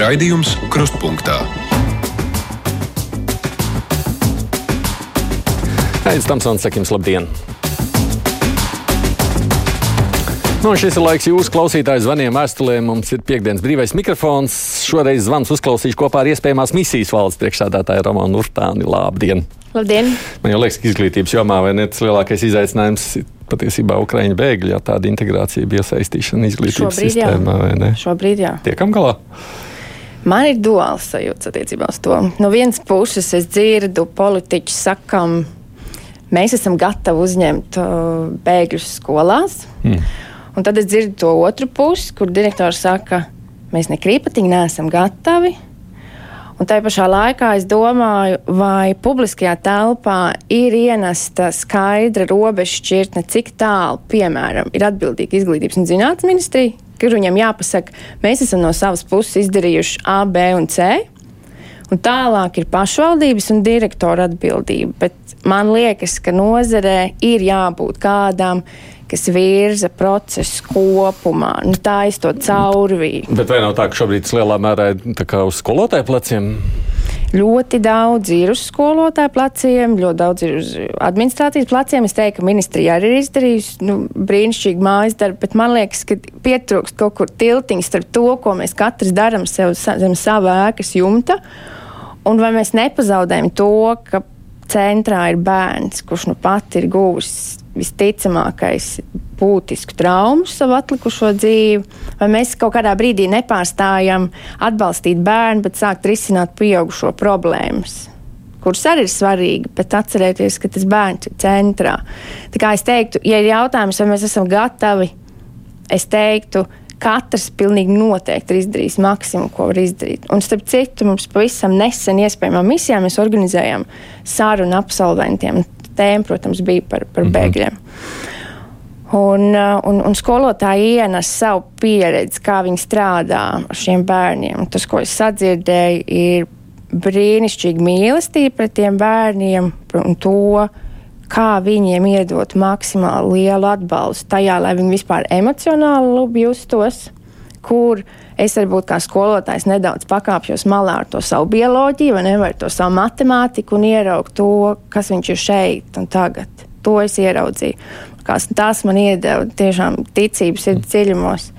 Raidījums Krustpunktā. Aizsmeļamies, Tamsons, sakim, labdien! Nu, šis ir laiks jūsu klausītāju zvaniem, vēstulēm. Mums ir piekdienas brīvais mikrofons. Šoreiz zvans uzklausīšu kopā ar iespējamās misijas valsts priekšsādātāju Romanu Urtāni. Labdien! Labdien! Man jau liekas, ka izglītības jomā vai ne tas lielākais izaicinājums ir patiesībā Ukraiņu bēgļi, ja tāda integrācija bija iesaistīšana izglītības Šobrīd, sistēmā, vai ne? Šobrīd, jā. Tiekam galā? Man ir duāls sajūta attiecībā uz to. No vienas puses es dzirdu politiķu sakam, mēs esam gatavi uzņemt uh, bēgļus skolās. Mm. Un tad es dzirdu to otru pusi, kur direktors saka, mēs nekrīpatīgi neesam gatavi. Un tajā pašā laikā es domāju, vai publiskajā telpā ir ienesta skaidra robeža šķirtne, cik tālu, piemēram, ir atbildīga izglītības un zinātnes ministrija, kur viņam jāpasaka, mēs esam no savas puses izdarījuši A, B un C. Un tālāk ir pašvaldības un direktora atbildība. Bet man liekas, ka nozarē ir jābūt kādam, kas virza procesu kopumā. Nu, tā ir to caurvīju. Bet vai nav tā, ka šobrīd tas lielā mērā ir uz skolotāju pleciem? Ļoti daudz ir uz skolotāju pleciem, ļoti daudz ir uz administrācijas pleciem. Es teiktu, ka ministrija arī ir izdarījusi nu, brīnišķīgu mājas darbu, bet man liekas, ka pietrūkst kaut kur tiltiņš starp to, ko mēs katrs darām sev zem sava ēkas jumta, un vai mēs nepazaudējam to, ka centrā ir bērns, kurš nu pat ir guvis visticamākais būtisku traumu savu atlikušo dzīvi, vai mēs kaut kādā brīdī nepārstājam atbalstīt bērnu, bet sākt risināt pieaugušo problēmas. Kuras arī ir svarīgi, bet atcerieties, ka tas bērns ir centrā. Tā kā es teiktu, ja ir jautājums, vai mēs esam gatavi, es teiktu, katrs pilnīgi noteikti ir izdarījis maksimumu, ko var izdarīt. Un starp citu, mums pavisam nesen iespējamā misijā mēs organizējām sarunu absolventiem tēma, protams, bija par, par mm -hmm. bēgļiem. Un, uh, un, un skolotāji ienes savu pieredzi, kā viņi strādā ar šiem bērniem. Tas, ko es sadzirdēju, ir brīnišķīga mīlestība pret tiem bērniem un to, kā viņiem iedot maksimāli lielu atbalstu tajā, lai viņi vispār emocionāli labi justos, kur es varbūt kā skolotājs nedaudz pakāpjos malā ar to savu bioloģiju, vai nevaru to savu matemātiku un ieraugt to, kas viņš ir šeit un tagad. To es ieraudzīju. Kās, tas man iedeva tiešām ticības ir dziļumos,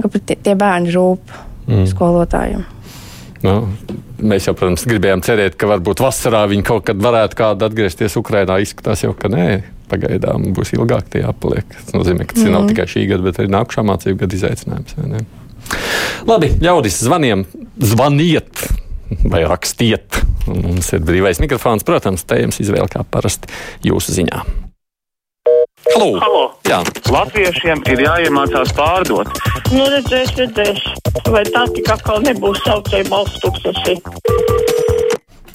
ka tie, tie bērni rūp mm. skolotājiem. Nu, mēs jau, protams, gribējām cerēt, ka varbūt vasarā viņi kaut kad varētu kādu atgriezties Ukrajinā. Izskatās jau, ka nē, pagaidām būs ilgāk tie jāpaliek. Tas nozīmē, ka tas mm. nav tikai šī gada, bet arī nākamā mācību gada izaicinājums. Labi, ļaudis, zvaniem, zvaniet! Vai rakstiet. Mums ir brīvais mikrofons, protams, tēmas izvēle kā parasti jūsu ziņā. Halo! Halo. Jā. Latviešiem ir jāiemācās pārdot. Nu, redzēs, redzēs. Vai tā tik atkal nebūs saucēja balsts tūkstoši?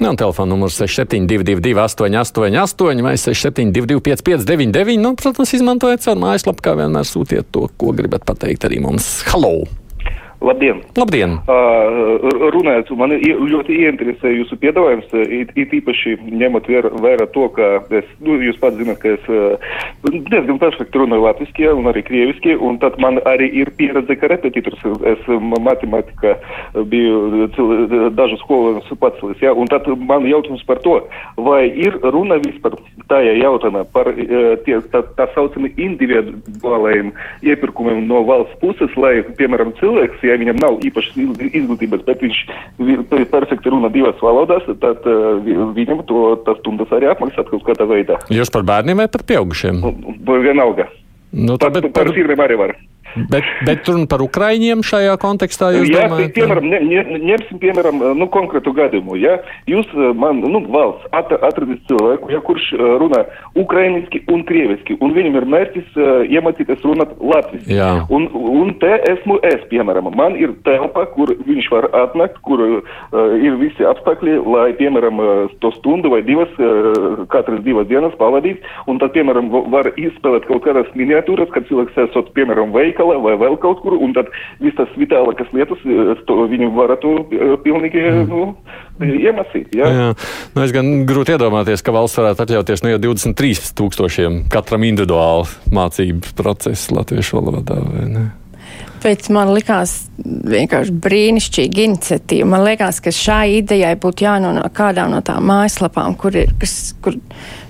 Nu, telefona numurs 6722, 888, vai 672, 559, nu, protams, izmantojiet savu mājaslapu, kā vienmēr sūtiet to, ko gribat pateikt arī mums. Halo! Labdien! Labdien. Uh, runājot, man ļoti ieinteresē jūsu piedāvājums, it, it īpaši ņemot vērā, vērā to, ka es, nu, jūs pats zināt, ka es uh, diezgan perfekti runāju latviski un arī krieviski, un tad man arī ir pieredze kā repetitors. Es matemātikā biju dažu skolu pacelis, ja, un tad man jautājums par to, vai ir runa vispār tajā jautājumā par tie, tā, tā saucami individuālajiem iepirkumiem no valsts puses, lai, piemēram, cilvēks, ja viņam nav īpašas izglītības, bet viņš perfekti runā divas valodās, tad uh, viņam to tas stundas arī apmaksāt kaut kādā veidā. Jūs par bērniem vai par pieaugušiem? Vienalga. Nu, par, par, par firmiem arī var. Bet, bet runa par Ukraiņiem šajā kontekstā jūs jā, domājat? Piemēram, ne, ne, ņemsim, piemēram, nu, konkrētu gadījumu. Ja jūs man, nu, valsts at, atradīs cilvēku, ja, kurš runā ukrainiski un krieviski, un viņam ir mērķis uh, iemācīties runāt latviski. Jā. Un, un te esmu es, piemēram, man ir telpa, kur viņš var atnākt, kur uh, ir visi apstākļi, lai, piemēram, to stundu vai divas, uh, katras divas dienas pavadīt, un tad, piemēram, var izspēlēt kaut kādas miniatūras, kad cilvēks esot, piemēram, veikalā, veikalā vai vēl kaut kur, un tad viss tas vitālākas lietas, to viņi varētu pilnīgi mm. nu, iemesīt. Jā. Jā. Nu, es gan grūti iedomāties, ka valsts varētu atļauties nu, jau 23 tūkstošiem katram individuāli mācību procesu latviešu valodā. Bet man likās vienkārši brīnišķīga iniciatīva. Man liekas, ka šai idejai būtu jānonāk kādā no tām mājaslapām, kur, ir, kas, kur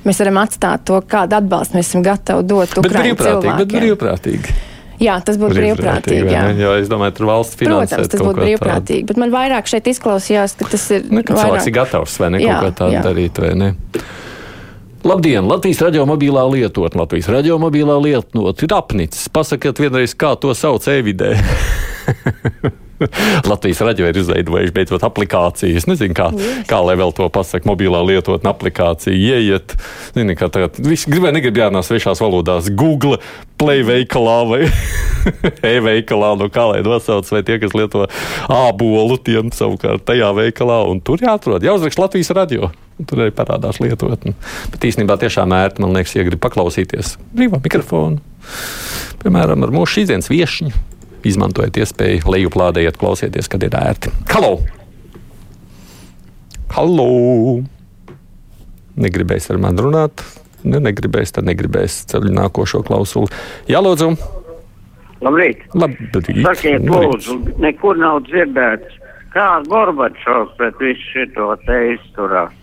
mēs varam atstāt to, kādu atbalstu mēs esam gatavi dot Bet brīvprātīgi, bet brīvprātīgi. Jā, tas būtu brīvprātīgi. jā. ne? Jo es domāju, tur valsts finansē. Protams, tas būtu brīvprātīgi, bet man vairāk šeit izklausījās, ka tas ir. Nu, ka cilvēks ir vairāk- gatavs vai ne Jā, kaut ko tādu darīt, vai ne? Labdien! Latvijas radio mobilā lietotne, Latvijas radio mobilā lietotne ir apnicis. Pasakiet vienreiz, kā to sauc e-vidē. Latvijas radio ir izveidojuši beidzot aplikāciju. Es nezinu, kā, kā lai vēl to pasakā, mobilā lietotne aplikācija. Ieiet, zini, kā tagad viss gribēja, negrib jārunā svešās valodās. Google, Play veikalā vai e-veikalā, no kā lai nosauc, vai tie, kas lieto ābolu, tiem savukārt tajā veikalā. Un tur jāatrod, jāuzrakst Latvijas radio. Tur arī parādās lietotne. Bet īstenībā tiešām ērti, man liekas, ja grib paklausīties brīvā mikrofonu. Piemēram, ar mūsu šīsdienas viešņu. Izmantojiet iespēju lejuplādējiet, klausieties, kad ir ērti. Halo! Halo! Negribēs ar mani runāt. Ne, negribēs, tad negribēs ceļu nākošo klausuli. Jā, lūdzu! Labrīt! Labrīt! Sakiet, lūdzu, nekur nav dzirdēts, kā Gorbačovs pret visu šito te izturās.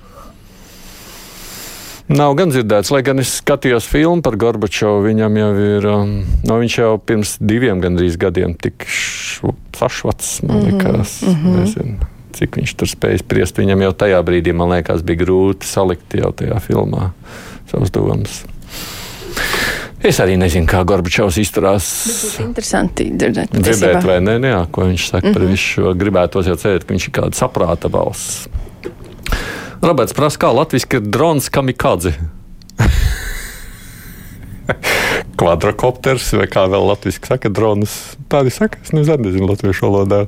Nav gan dzirdēts, lai gan es skatījos filmu par Gorbačovu. Viņam jau ir, um, no viņš jau pirms diviem gandrīz gadiem tik sašvats, man liekas. Mm -hmm. Nezinu, cik viņš tur spēja spriest. Viņam jau tajā brīdī, man liekas, bija grūti salikt jau tajā filmā savus domas. Es arī nezinu, kā Gorbačovs izturās. Interesanti dzirdēt. Dzirdēt, vai ne? Jā, ko viņš saka mm -hmm. par visu šo. Gribētos jau cerēt, ka viņš ir kāda saprāta balss. Roberts prasa, kā latviešu ir drons kamikadze. Kvadrokopters vai kā vēl latviešu saka, dronas. Tādi saka, es nezinu, nezinu latviešu valodā.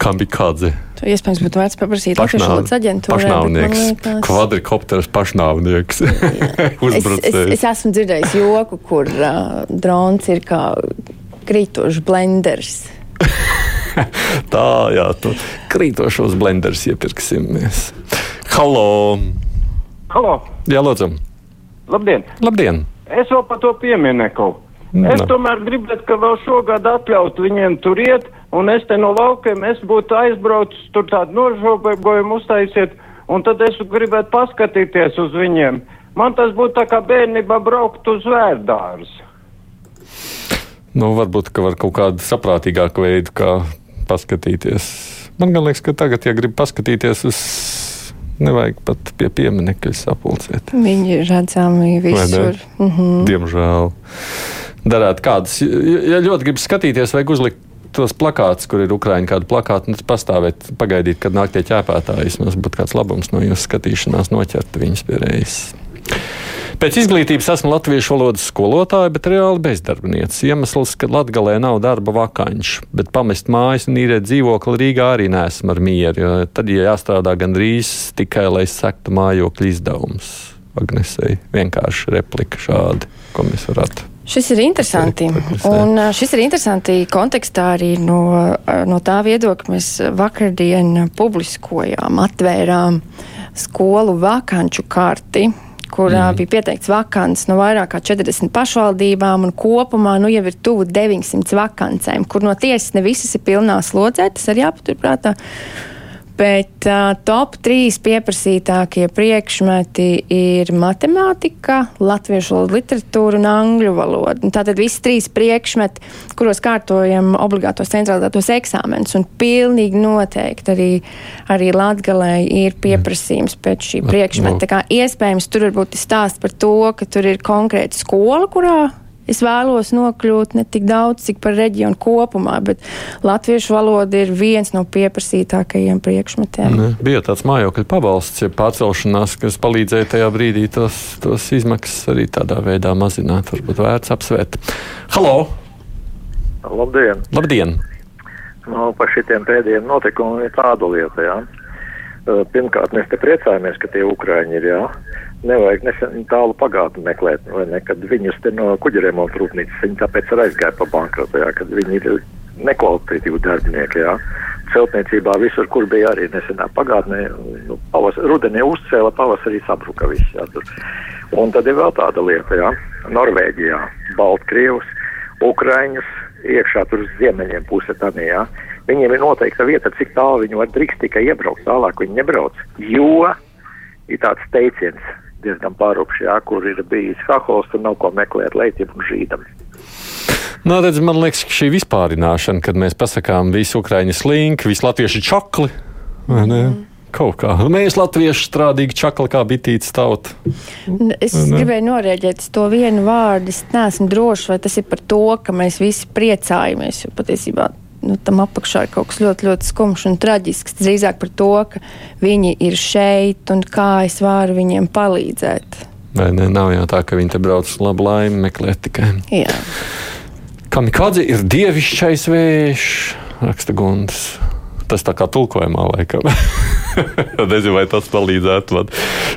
Kamikadze. To iespējams būtu vērts paprasīt Latvijas Pašnāv- valodas aģentūrai. Pašnāvnieks. Kvadrokopters pašnāvnieks. Es, es, es esmu dzirdējis joku, kur uh, drons ir kā krītošs blenders. Tā, jā, tu krītošos blenders iepirksimies. Halo! Halo, Jā, lūdzu! labdien! Labdien! Es vēl par to pieminieku. Es Nu. tomēr gribētu, ka vēl šogad atļaut viņiem tur iet, un es te no laukiem, es būtu aizbraucis, tur tādu nožogojumu uztaisiet, un tad es gribētu paskatīties uz viņiem. Man tas būtu tā kā bērnībā braukt uz vērdārs. Nu, varbūt, ka var kaut kādu saprātīgāku veidu, kā paskatīties. Man liekas, ka tagad, ja grib paskatīties uz, nevajag pat pie pieminiekļa sapulcēt. Viņi ir redzami visur. Mm -hmm. Diemžēl. Darāt kādas, ja ļoti grib skatīties, vajag uzlikt tos plakātus, kur ir Ukrāņa kāda plakāta, un tas pastāvēt, pagaidīt, kad nāk tie ķēpētāji. Vismaz būtu kāds labums no jūsu skatīšanās noķert viņus pie reizes. Pēc izglītības esmu latviešu valodas skolotāja, bet reāli bezdarbniece. Iemesls, ka Latvijā nav darba vakanču, bet pamest mājas un īrēt dzīvokli Rīgā arī nesmu ar mieru. Jo tad, ja jāstrādā gandrīz tikai, lai sektu mājokļu izdevumus, Agnesei vienkārši replika šādi, ko mēs varētu. Šis ir interesanti. Un šis ir interesanti kontekstā arī no, no tā viedokļa, mēs vakardien publiskojām, atvērām skolu vakanču karti kurā mm. bija pieteikts vakants no vairāk kā 40 pašvaldībām, un kopumā nu, jau ir tuvu 900 vakancēm, kur no tiesas ne visas ir pilnā slodzē, tas arī jāpaturprātā. Bet uh, top trīs pieprasītākie priekšmeti ir matemātika, latviešu literatūra un angļu valoda. Tātad visi trīs priekšmeti, kuros kārtojam obligātos centralizētos eksāmenus. Un pilnīgi noteikti arī, arī Latgalē ir pieprasījums pēc šī priekšmeta. Tā kā iespējams tur varbūt ir stāsts par to, ka tur ir konkrēta skola, kurā Es vēlos nokļūt ne tik daudz, cik par reģionu kopumā, bet latviešu valoda ir viens no pieprasītākajiem priekšmetiem. Ne, bija tāds mājokļu pabalsts, ja pārcelšanās, kas palīdzēja tajā brīdī tos, tos izmaksas arī tādā veidā mazināt. Varbūt vērts apsvērt. Halo! Labdien! Labdien! Nu, par šitiem pēdējiem notikumiem ir tāda lieta, jā. Pirmkārt, mēs te priecājamies, ka tie Ukrāņi ir, jā. Nevajag nesen tālu pagātni meklēt, vai ne, kad viņus te no kuģerēmontu rūpnīcas, viņi tāpēc arī aizgāja pa bankrotu, jā, kad viņi ir nekvalitatīvi darbinieki, jā. Celtniecībā visur, kur bija arī nesenā pagātnē, nu, pavas, rudenī uzcēla, pavasarī sabruka viss, jā, tur. Un tad ir vēl tāda lieta, jā, Norvēģijā, Baltkrievus, Ukraiņus iekšā tur uz ziemeļiem puse tādā, jā. Viņiem ir noteikta vieta, cik tālu viņi var drīkst tikai iebraukt, tālāk viņi nebrauc. Jo ir tāds teiciens diezgan pārupšs, jā, kur ir bijis hahols, tur nav ko meklēt leitiem un žīdam. Nu, redz, man liekas, ka šī vispārināšana, kad mēs pasakām visu ukraiņu slinku, visu latviešu čakli, vai ne? Kaut kā. Mēs latvieši strādīgi čakli kā bitītes tauta. Es ne? gribēju norēģēt to vienu vārdu. Es neesmu drošs, vai tas ir par to, ka mēs visi priecājamies. Jo patiesībā nu, tam apakšā ir kaut kas ļoti, ļoti skumjš un traģisks. Drīzāk par to, ka viņi ir šeit un kā es varu viņiem palīdzēt. Vai ne? Nav jau tā, ka viņi te brauc uz labu laimi meklēt tikai. Jā. Kamikādze ir dievišķais vējš, raksta Gundas. Tas tā kā tulkojumā laikam. Nezinu, vai tas palīdzētu man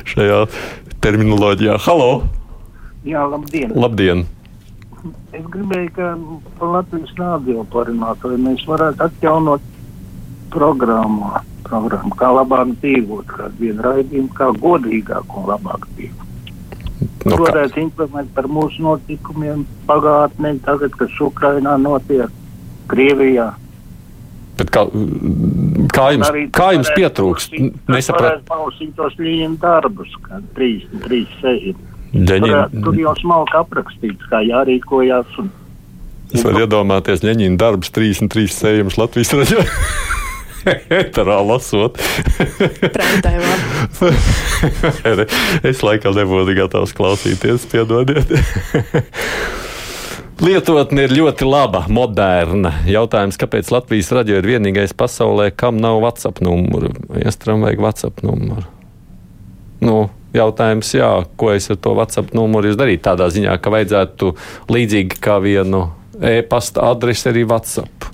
šajā terminoloģijā. Halo! Jā, labdien! Labdien. Es gribēju, ka par Latvijas rādio parunāt, vai mēs varētu atjaunot programmu, programmu kā labāk dzīvot, kā vienu raidījumu, kā godīgāk un labāk dzīvot. No nu, varētu informēt par mūsu notikumiem pagātnē, tagad, kas Ukrainā notiek, Krievijā. Bet kā, kā jums, kā jums pietrūkst? Nesapratu. Pausīt tos līņiem darbus, kā 3, 3, 6. Ļeņin... Tur jau smalki aprakstīts, kā jārīkojās. Un... Es varu iedomāties, Leņķina darbs 33 sējums Latvijas raidījumā. Eterā lasot. es laikam nebūtu gatavs klausīties, piedodiet. Lietotne ir ļoti laba, moderna. Jautājums, kāpēc Latvijas radio ir vienīgais pasaulē, kam nav WhatsApp numuru? Iestram vajag WhatsApp numuru. Nu, jautājums, jā, ko es ar to WhatsApp numuru darītu? Tādā ziņā, ka vajadzētu līdzīgi kā vienu e-pasta adresi arī WhatsApp.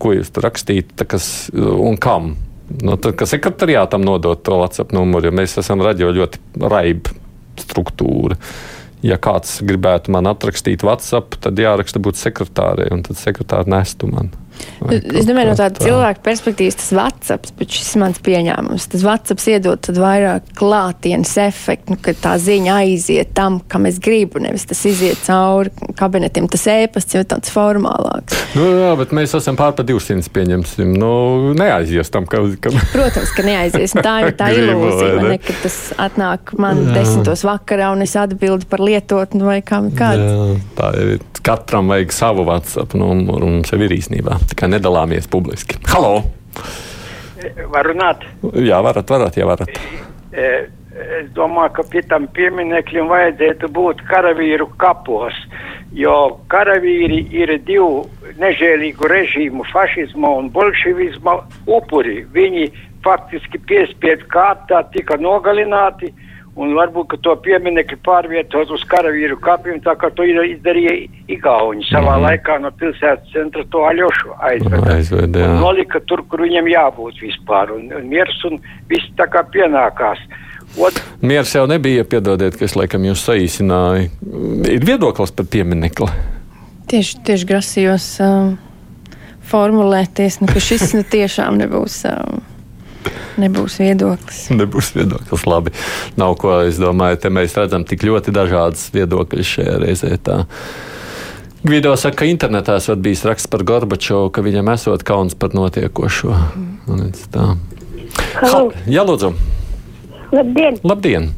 Ko jūs tur rakstītu kas, un kam? Nu, tad, ka sekretariātam nodot to WhatsApp numuru, jo mēs esam radio ļoti raiba struktūra. Ja kāds gribētu man atrakstīt WhatsApp, tad jāraksta būtu sekretārei, un tad sekretāri nestu man. Es domāju, no tāda tā. cilvēka perspektīvas tas WhatsApp, bet šis mans pieņēmums. Tas WhatsApp iedod vairāk klātienes efektu, nu, ka tā ziņa aiziet tam, kam es gribu, nevis tas iziet cauri kabinetiem. Tas ēpasts jau tāds formālāks. Nu, jā, bet mēs esam pār pa 200 pieņemsim. Nu, neaizies tam, ka. ka... Protams, ka neaizies. Tā ir tā ilūzija, ne? ka tas atnāk man jā. desmitos vakarā un es atbildu par lietotni vai kam kādu. Jā, tā ir. Katram vajag savu WhatsApp numuru, un sev ir īstenībā tikai nedalāmies publiski. Halo! Var runāt? Jā, varat, varat, ja varat. E, es domāju, ka pie tam pieminekļiem vajadzētu būt karavīru kapos, jo karavīri ir divu nežēlīgu režīmu, fašisma un bolševisma upuri. Viņi faktiski piespiedu kārtā tika nogalināti un varbūt to pieminiektu pārvietot uz karavīru kapiem, tā kā to izdarīja Igauni. Savā mm. laikā no pilsētas centra to aļošu aizveda. aizved, jā. nolika tur, kur viņam jābūt vispār, un, un miers un viss tā kā pienākās. Ot... Miers jau nebija, piedodiet, ka es laikam jūs saīsināju. Ir viedoklis par pieminekli. Tieši, tieši grasījos um, formulēties, nu, ka šis nu, tiešām nebūs. Um, Nebūs viedoklis. Nebūs viedoklis. Labi. Nav ko, es domāju, te mēs redzam tik ļoti dažādas viedokļas šajā reizē. Tā. Gvido saka, ka internetā esot bijis raksts par Gorbačovu, ka viņam esot kauns par notiekošo. Mm. Ha, jā, lūdzu. Labdien! Labdien.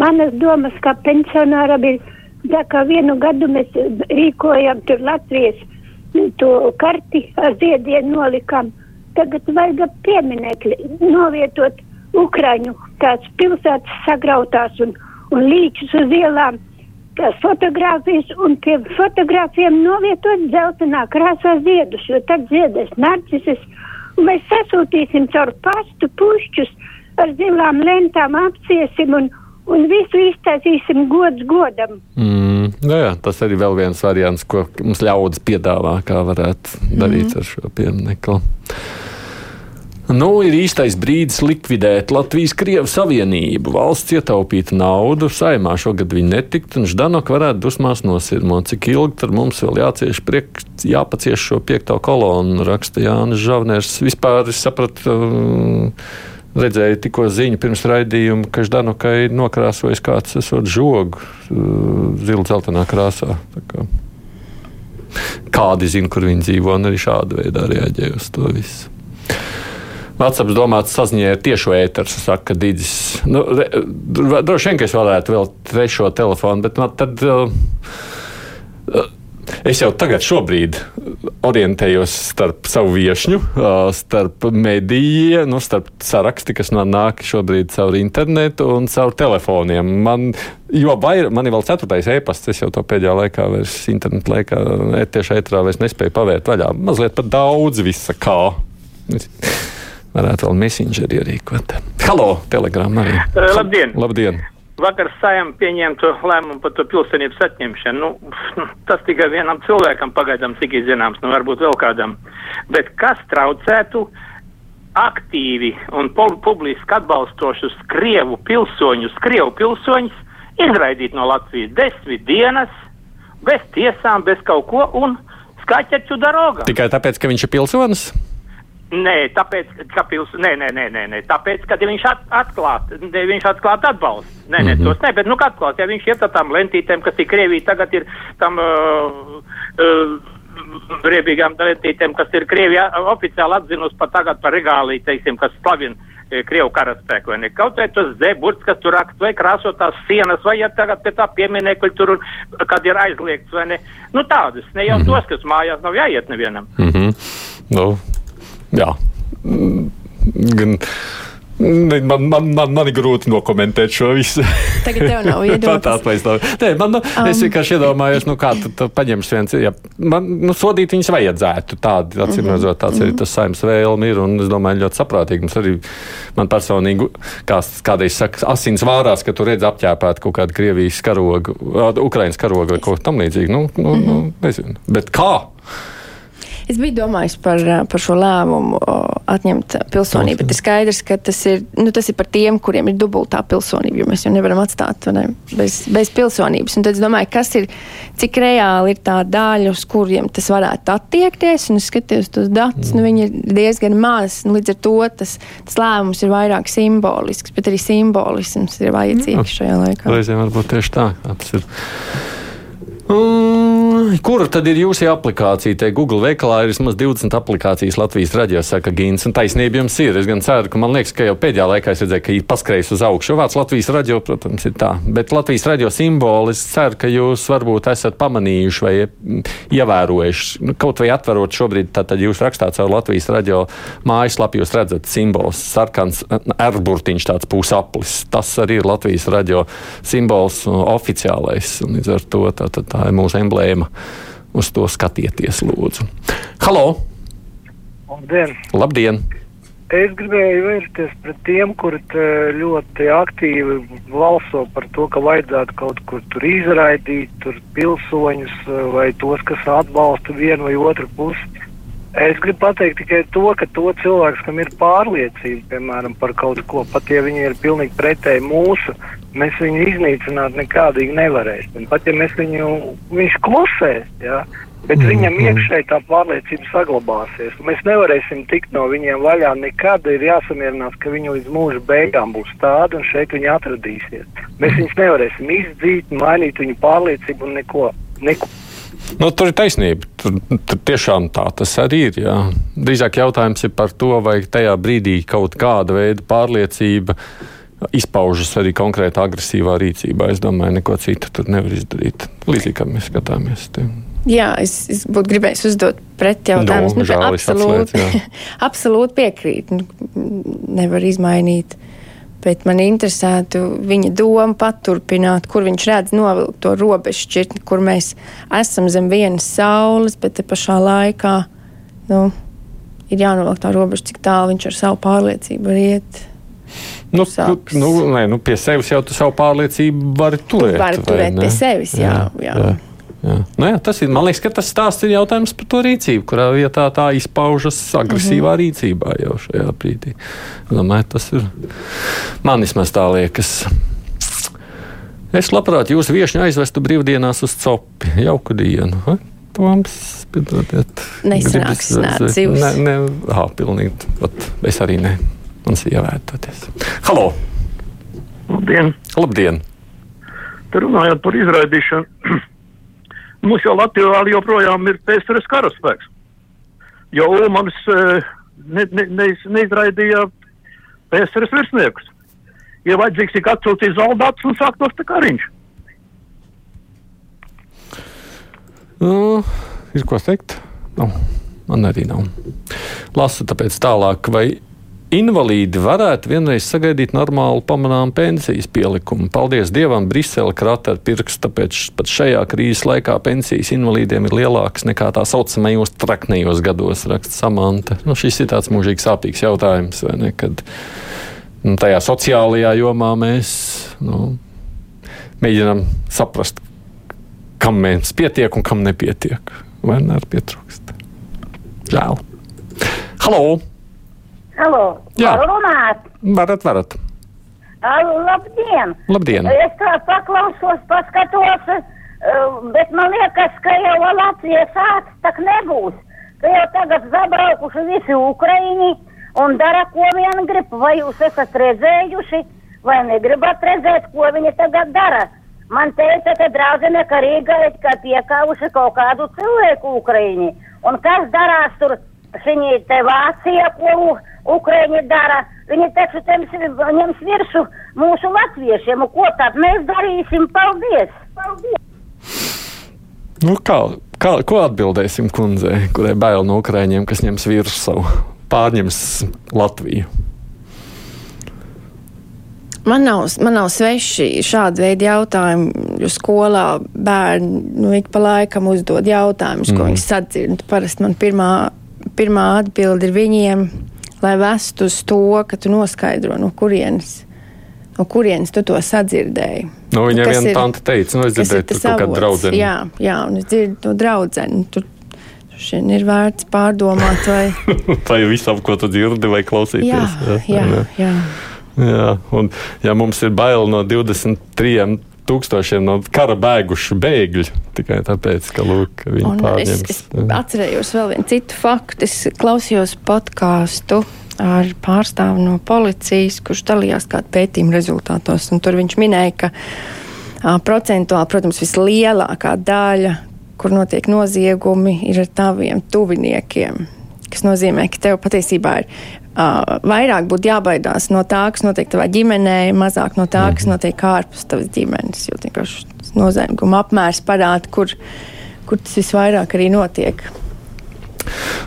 Manas domas, kā pensionāra bija, tā kā vienu gadu mēs rīkojam tur Latvijas to karti ar ziedienu nolikam tagad vajag pieminekli novietot Ukraiņu tās pilsētas sagrautās un, un līčus uz ielām, tās fotogrāfijas un pie fotogrāfiem novietot dzeltenā krāsā ziedus, jo tad ziedēs narcises, un mēs sasūtīsim caur pastu pušķus ar zilām lentām apciesim un, un visu iztaisīsim gods godam. Mm, jā, jā, tas arī vēl viens variants, ko mums ļaudis piedāvā, kā varētu darīt mm. ar šo pieminekli. Nu, ir īstais brīdis likvidēt Latvijas-Krievu savienību. Valsts ietaupītu naudu, saimā šogad viņi netikt, un Ždanok varētu dusmās nosirmot, cik ilgi tur mums vēl jācieš priek, jāpacieš šo piekto kolonu, raksta Jānis Žavners. Vispār es sapratu, redzēju tikko ziņu pirms raidījuma, ka Ždanokai nokrāsojis kāds esot žogu zila zeltainā krāsā. kādi zina, kur viņi dzīvo, un arī šāda veidā reaģē uz to visu. WhatsApp domāts saziņai ar tiešo ēteru, saka Digis. Nu, re, droši vien, ka es varētu vēl trešo telefonu, bet man tad. Uh, Es jau tagad šobrīd orientējos starp savu viesņu, starp medijiem, nu, starp saraksti, kas man nāk šobrīd caur internetu un caur telefoniem. Man, jo vairāk, man ir vēl ceturtais e-pasts, es jau to pēdējā laikā vairs internetu laikā, tieši ētrā vairs nespēju pavērt vaļā. Mazliet pat daudz visa kā. Varētu vēl messengeri ierīkot. Halo, telegram arī. Labdien! Labdien! Vakar saimē pieņemtu lēmumu par to pilsonības atņemšanu. Nu, tas tikai vienam cilvēkam pagaidām cik ir zināms, nu varbūt vēl kādam. Bet kas traucētu aktīvi un publiski atbalstošus Krievu pilsoņus, Krievu pilsoņus izraidīt no Latvijas desmit dienas, bez tiesām, bez kaut ko un skaķeķu darogā? Tikai tāpēc, ka viņš ir pilsonis? Nē, tāpēc, ka pils, nē, nē, nē, nē, nē, tāpēc, ka viņš at, atklāt, ne, viņš atklāt atbalstu. Nē, nē, -hmm. tos nē, bet nu kā atklāt, ja viņš iet ar tām lentītēm, kas ir Krievija, tagad ir tam uh, uh, riebīgām lentītēm, kas ir Krievija oficiāli atzinus par tagad par regāliju, teiksim, kas slavina e, Krievu karaspēku, vai ne? Kaut vai tas zeburts, kas tur rakst, vai krāsotās sienas, vai ja tagad pie tā pieminekļu tur, kad ir aizliegts, vai ne? Nu tādus, ne jau mm -hmm. tos, kas mājās nav jāiet nevienam. Mm -hmm. no. Jā. Gan, Man, man, man, man ir grūti nokomentēt šo visu. Tagad tev nav viedoklis. Nē, man, nu, um. Es vienkārši iedomājos, nu, kā tu, tu paņems viens. Ja, man, nu, sodīt viņus vajadzētu. Tādi, acīm mhm. redzot, tāds mm -hmm. arī tas saimnes vēlme ir. Un es domāju, ļoti saprātīgi. Mums arī man personīgi, kā kādreiz saka, asins vārās, ka tu redz apķēpēt kaut kādu Krievijas karogu, Ukrainas karogu vai kaut ko tam līdzīgu. Nu, nu, mm -hmm. nu, nezinu. Bet kā? Es biju domājis par, par šo lēmumu atņemt pilsonību, bet ir skaidrs, ka tas ir, nu, tas ir par tiem, kuriem ir dubultā pilsonība, jo mēs jau nevaram atstāt ne, bez, bez pilsonības. Un tad es domāju, kas ir, cik reāli ir tā daļa, uz kuriem tas varētu attiekties, un es skatījos tos datus, mm. nu, viņi ir diezgan maz, un līdz ar to tas, tas lēmums ir vairāk simbolisks, bet arī simbolisms ir vajadzīgs mm. šajā laikā. Reizēm varbūt tieši tā, tas ir. Mm, kura tad ir jūsu aplikācija? Te Google veikalā ir vismaz 20 aplikācijas Latvijas raidījā, saka Gīns. Un taisnība jums ir. Es gan ceru, ka man liekas, ka jau pēdējā laikā es redzēju, ka ir paskrējis uz augšu. Vārds Latvijas radio, protams, ir tā. Bet Latvijas radio simboli, es ceru, ka jūs varbūt esat pamanījuši vai ievērojuši. Nu, kaut vai atverot šobrīd, tad jūs rakstāt savu Latvijas radio mājaslapu, jūs redzat simbols, sarkans erburtiņš, tāds pusaplis. Tas arī ir Latvijas radio simbols oficiālais. Un līdz ar to tā, tā, tā tā ir mūsu emblēma. Uz to skatieties, lūdzu. Halo! Labdien! Labdien. Es gribēju vērsties pret tiem, kuri ļoti aktīvi valso par to, ka vajadzētu kaut kur tur izraidīt tur pilsoņus vai tos, kas atbalsta vienu vai otru pusi. Es gribu pateikt tikai to, ka to cilvēks, kam ir pārliecība, piemēram, par kaut ko, pat ja viņi ir pilnīgi pretēji mūsu, mēs viņu iznīcināt nekādīgi nevarēsim. Pat ja mēs viņu, viņš klusēs, jā, bet mm, viņam mm. iekšēji tā pārliecība saglabāsies. Mēs nevarēsim tikt no viņiem vaļā nekad, ir jāsamierinās, ka viņi līdz mūža beigām būs tādi un šeit viņi atradīsies. Mēs viņus nevarēsim izdzīt, mainīt viņu pārliecību un neko. neko. Nu, tur ir taisnība. Tur, tur tiešām tā tas arī ir. Jā. Drīzāk jautājums ir par to, vai tajā brīdī kaut kāda veida pārliecība izpaužas arī konkrēti agresīvā rīcībā. Es domāju, neko citu tur nevar izdarīt. Līdzīgi kā mēs skatāmies. Te. Jā, es, es būtu gribējis uzdot pretjautājumu. Nu, nu, absolūti, absolūti piekrītu. Nevar izmainīt. Bet man interesētu viņa doma paturpināt, kur viņš redz novilkt to robežu šķirtni, kur mēs esam zem vienas saules, bet te pašā laikā nu, ir jānovelk tā robeža, cik tālu viņš ar savu pārliecību var iet. Nu, tu, nu, nē, nu, pie sevis jau tu savu pārliecību vari turēt. Vari turēt ne? pie sevis, jā. jā, jā. jā. Jā. Nu, jā, tas ir, man liekas, ka tas stāsts ir jautājums par to rīcību, kurā vietā tā izpaužas agresīvā mm -hmm. rīcībā jau šajā brīdī. Domāju, tas ir man vismaz tā liekas. Es labprāt jūsu viesņu aizvestu brīvdienās uz copi. Jauku dienu. Ha? Toms, piedodiet. Nesanāks, nē, dzīvs. Nē, nē, hā, pilnīgi. Ot, es arī ne un ievērtoties. Halo! Labdien! Labdien. Te runājot par izraidīšanu, Mums jau Latvijā joprojām ir PSRS karaspēks. Jo Ulmans uh, ne, ne, ne, neizraidīja PSRS virsniekus. Ja vajadzīgs tik atsūtīt zaldātus un sāktos tā kariņš. Nu, ir ko teikt? Nav. Man arī nav. Lasu tāpēc tālāk, vai invalīdi varētu vienreiz sagaidīt normālu pamanāmu pensijas pielikumu. Paldies Dievam, Brisele krata ar pirkstu, tāpēc pat šajā krīzes laikā pensijas invalīdiem ir lielākas nekā tā saucamajos traknējos gados, raksta Samanta. Nu, šis ir tāds mūžīgi sāpīgs jautājums, vai ne? Kad, nu, tajā sociālajā jomā mēs nu, mēģinām saprast, kam mums pietiek un kam nepietiek. Vai ne ar pietrūkst? Žēl. Halo! Halo! Jā. Varu runāt? Varat, varat. Al, labdien! Labdien. Es tā paklausos, paskatos, bet man liekas, ka jau Latvijas sāks tak nebūs. Ka jau tagad zabraukuši visi Ukraiņi un dara, ko vien grib. Vai jūs esat redzējuši, vai negribat redzēt, ko viņi tagad dara? Man teica, ka draudzene, ka Rīgā ir kā piekāvuši kaut kādu cilvēku Ukraiņi. Un kas darās tur? Viņi te Vācija, ko Ukraiņi dara, viņi taču ņems virsū mūsu latviešiem. Ko tad mēs darīsim? Paldies! Paldies! Nu, kā, kā, ko atbildēsim kundzei, kurai bail no ukrāņiem, kas ņems virsmu savu, pārņems Latviju? Man nav, man nav sveši šādi veidi jautājumi, jo skolā bērni nu, ik pa laikam uzdod jautājumus, mm. ko viņi sadzird. Parasti man pirmā, pirmā atbilde ir viņiem, lai vestu uz to, ka tu noskaidro, no kurienes, no kurienes tu to sadzirdēji. Nu, viņai Kas viena ir- tante teica, nu, es ir dzirdēju, tas kaut kāda draudzene. Jā, jā, un es dzirdu to draudzeni. Tur šodien ir vērts pārdomāt, vai. Vai visam, ko tu dzirdi, vai klausīties? jā, jā, ne? jā. jā. Un, ja mums ir bail no 23 tūkstošiem no kara bēgušu bēgļu, tikai tāpēc, ka lūk, viņi Un es, pārņems. es atcerējos vēl vienu citu faktu. Es klausījos podkāstu ar pārstāvu no policijas, kurš dalījās kādu pētījumu rezultātos. Tur viņš minēja, ka a, procentuāli, protams, vislielākā daļa, kur notiek noziegumi, ir ar taviem tuviniekiem. Tas nozīmē, ka tev patiesībā ir uh, vairāk būtu jābaidās no tā, kas notiek tavā ģimenē, mazāk no tā, kas notiek ārpus tavas ģimenes. Jo vienkārši tas nozieguma apmērs parāda, kur, kur tas visvairāk arī notiek.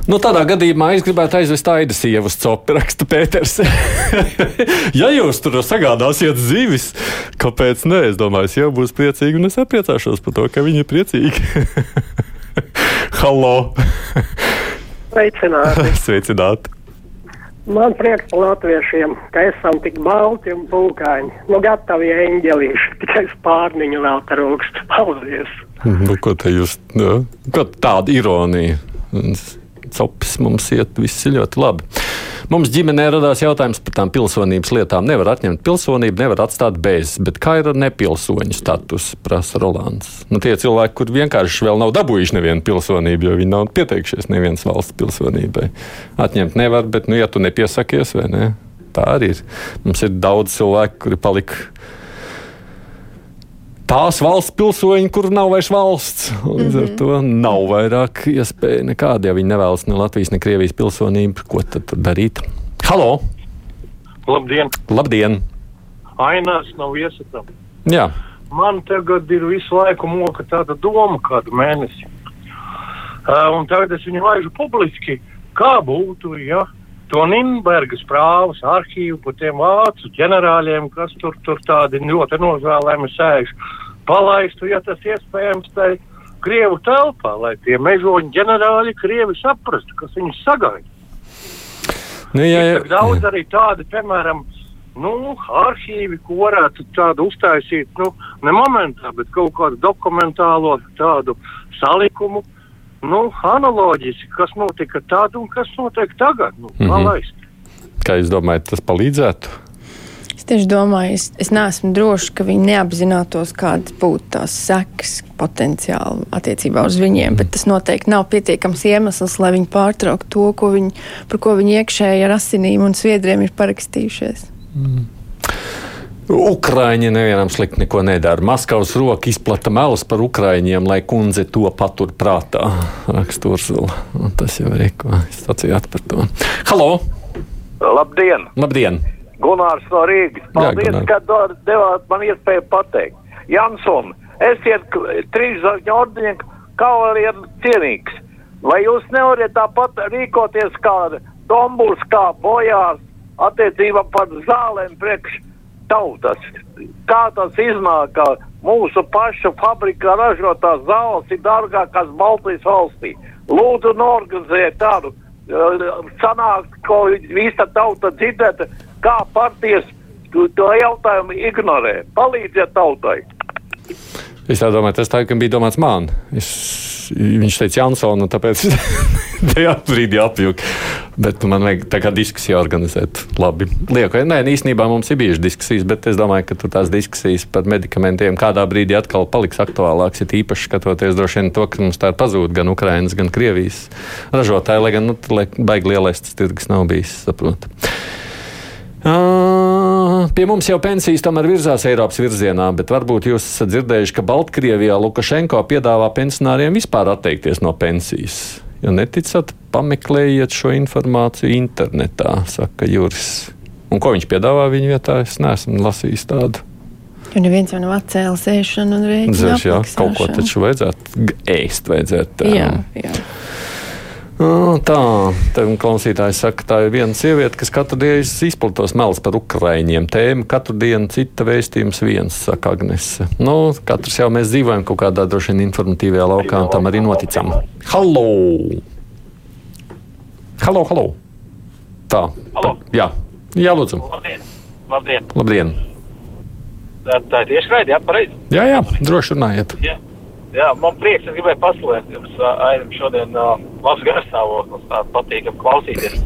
Nu, tādā gadījumā es gribētu aizvest aidas sievu uz copu, raksta Pēters. ja jūs tur sagādāsiet zivis, kāpēc nē? Es domāju, es jau būšu priecīgi un es apriecāšos par to, ka viņi ir priecīgi. Halo! Sveicināti! Sveicināti! Man prieks par latviešiem, ka esam tik balti un pūkaini. Nu, gatavi eņģelīši, tikai spārniņu vēl trūkst. Paldies! Nu, ko te jūs, nu, tāda ironija? Copis mums iet, viss ir ļoti labi. Mums ģimenē radās jautājums par tām pilsonības lietām. Nevar atņemt pilsonību, nevar atstāt bez, bet kā ir ar nepilsoņu statusu, prasa Rolands. Nu, tie cilvēki, kur vienkārši vēl nav dabūjuši nevienu pilsonību, jo viņi nav pieteikušies nevienas valsts pilsonībai. Atņemt nevar, bet, nu, ja tu nepiesakies, vai ne? Tā arī ir. Mums ir daudz cilvēku, kuri palika tās valsts pilsoņi, kur nav vairs valsts. Līdz ar to nav vairāk iespēja nekāda. Ja viņi nevēlas ne Latvijas, ne Krievijas pilsonību, ko tad darīt? Halo! Labdien! Labdien! Ainās nav iesakām. Jā, Man tagad ir visu laiku moka tāda doma, kādu mēnesi. Uh, un tagad es viņu laižu publiski, kā būtu, ja to Nīderlandes prāvas arhīvu par tiem vācu ģenerāļiem, kas tur, tur tādi ļoti nožēlējami sēž, palaistu, ja tas iespējams, tai Krievu telpā, lai tie mežoņu ģenerāļi Krievi saprastu, kas viņus sagaida. nu, jā, Ir daudz arī tādi, piemēram, nu, arhīvi, ko varētu tādu uztaisīt, nu, ne momentā, bet kaut kādu dokumentālo tādu salikumu, nu, analoģiski, kas notika tad un kas notiek tagad, nu, Mhm. palaist. kā jūs domājat, tas palīdzētu? Es tieši domāju, es, es neesmu drošs, ka viņi neapzinātos, kādas būtu tās sekas potenciāli attiecībā uz viņiem. Bet tas noteikti nav pietiekams iemesls, lai viņi pārtrauktu to, ko viņi, par ko viņi iekšēji ar asinīm un sviedriem ir parakstījušies. Ukraiņi nevienam slikti neko nedara. Maskavas roka izplata melus par Ukraiņiem, lai kundze to patur prātā. Raksta Urzula. Un Tas jau ir ko jūs sacījāt par to. Halo! Labdien! Labdien! Gunārs no Rīgas. Paldies, Gunār. ka devāt man iespēju pateikt. Janson, esiet trīs ordeņa kavalieru cienīgs. Vai jūs nevarat tāpat rīkoties kā Dombuls, kā bojās attiecībā par zālēm priekš tautas? Kā tas iznāk, ka mūsu pašu fabrikā ražotās zāles ir dārgākās Baltijas valstī? Lūdzu, norganizēt tādu uh, sanākt, ko visa tauta dzirdētu, kā partijas to jautājumu ignorē. Palīdziet tautai! Es tā domāju, tas tā, bija domāts man. Es, viņš teica Jansonu, un tāpēc tajā brīdī apjuka. Bet man vajag tā kā diskusiju organizēt. Labi. Lieku, nē, īstenībā mums ir bijušas diskusijas, bet es domāju, ka tās diskusijas par medikamentiem kādā brīdī atkal paliks aktuālākas. Ir īpaši skatoties droši vien to, ka mums tā ir pazūd gan Ukrainas, gan Krievijas ražotāji, lai gan nu, baigi lielais tas tirgus nav bijis, saprotu. Ā, Pie mums jau pensijas tomēr virzās Eiropas virzienā, bet varbūt jūs esat dzirdējuši, ka Baltkrievijā Lukašenko piedāvā pensionāriem vispār atteikties no pensijas. Ja neticat, pameklējiet šo informāciju internetā, saka Juris. Un ko viņš piedāvā viņa vietā? Es neesmu lasījis tādu. Jo neviens jau nav atcēlis ēšanu un rēķinu. Ziniet, jā, kaut ko taču vajadzētu ēst. Vajadzētu, Jā, jā. Ā, Tā, tā klausītājs saka, tā ir viena sieviete, kas katru dienu izplatos melus par ukraiņiem. Tēma katru dienu cita vēstījums viens, saka Agnese. Nu, katrs jau mēs dzīvojam kaut kādā droši vien informatīvajā laukā, un tam arī noticam. Halo! Halo, halo! Tā. Halo. Jā, jā lūdzu. Labdien! Labdien! Labdien! Tā, tā ir tieši raidījā, pareizi. Jā, jā, droši runājiet. Jā. Jā, man prieks, es gribēju paslēgt jums, ā, Airim, šodien uh, labs garstāvoklis, tā patīkam klausīties.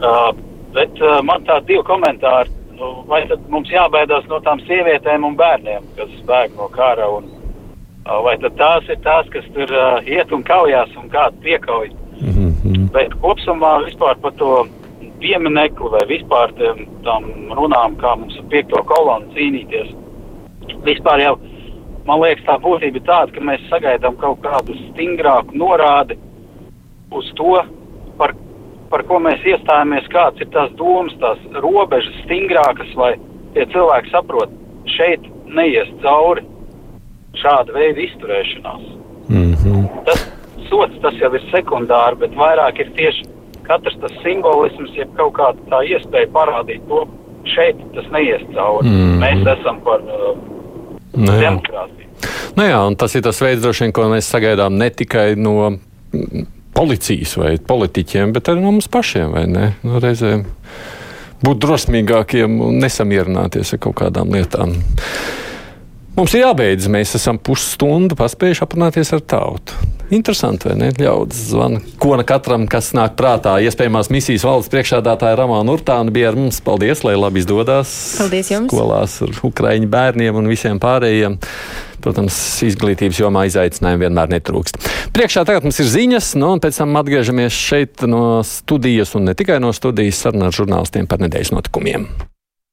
Uh, bet uh, man tā divi komentāri, nu, vai tad mums jābaidās no tām sievietēm un bērniem, kas bēg no kara, un uh, vai tad tās ir tās, kas tur uh, iet un kaujās un kādu piekauj. Bet kopumā vispār par to pieminekli vai vispār tiem, tām runām, kā mums ar piekto kolonu cīnīties. Vispār jau, man liekas, tā būtība ir tāda, ka mēs sagaidām kaut kādu stingrāku norādi uz to, par, par ko mēs iestājāmies, kāds ir tās domas, tās robežas stingrākas, lai tie cilvēki saprot, šeit neies cauri šāda veida izturēšanās. Tas sots tas jau ir sekundāri, bet vairāk ir tieši katrs tas simbolisms, jeb kaut kāda tā iespēja parādīt to, šeit tas neies cauri. Mhm. Mēs esam par uh, Nu, jā. demokrātiju. Nu jā, un tas ir tas veids, droši vien, ko mēs sagaidām ne tikai no mm, policijas vai politiķiem, bet arī no mums pašiem. vai ne? Nu, reizēm būt drosmīgākiem un nesamierināties ar kaut kādām lietām. Mums ir jābeidz. Mēs esam pusstundu paspējuši aprunāties ar tautu. Interesanti, vai ne? Ļaudis zvana. Ko ne katram, kas nāk prātā, iespējamās misijas valdes priekšādātāja Ramāna Urtāna bija ar mums. Paldies, lai labi izdodas. Paldies jums. Skolās ar ukraiņu bērniem un visiem pārējiem. Protams, izglītības jomā izaicinājumi vienmēr netrūkst. Priekšā tagad mums ir ziņas, nu, un pēc tam atgriežamies šeit no studijas, un ne tikai no studijas, sarunā ar žurnālistiem par nedēļas notikumiem.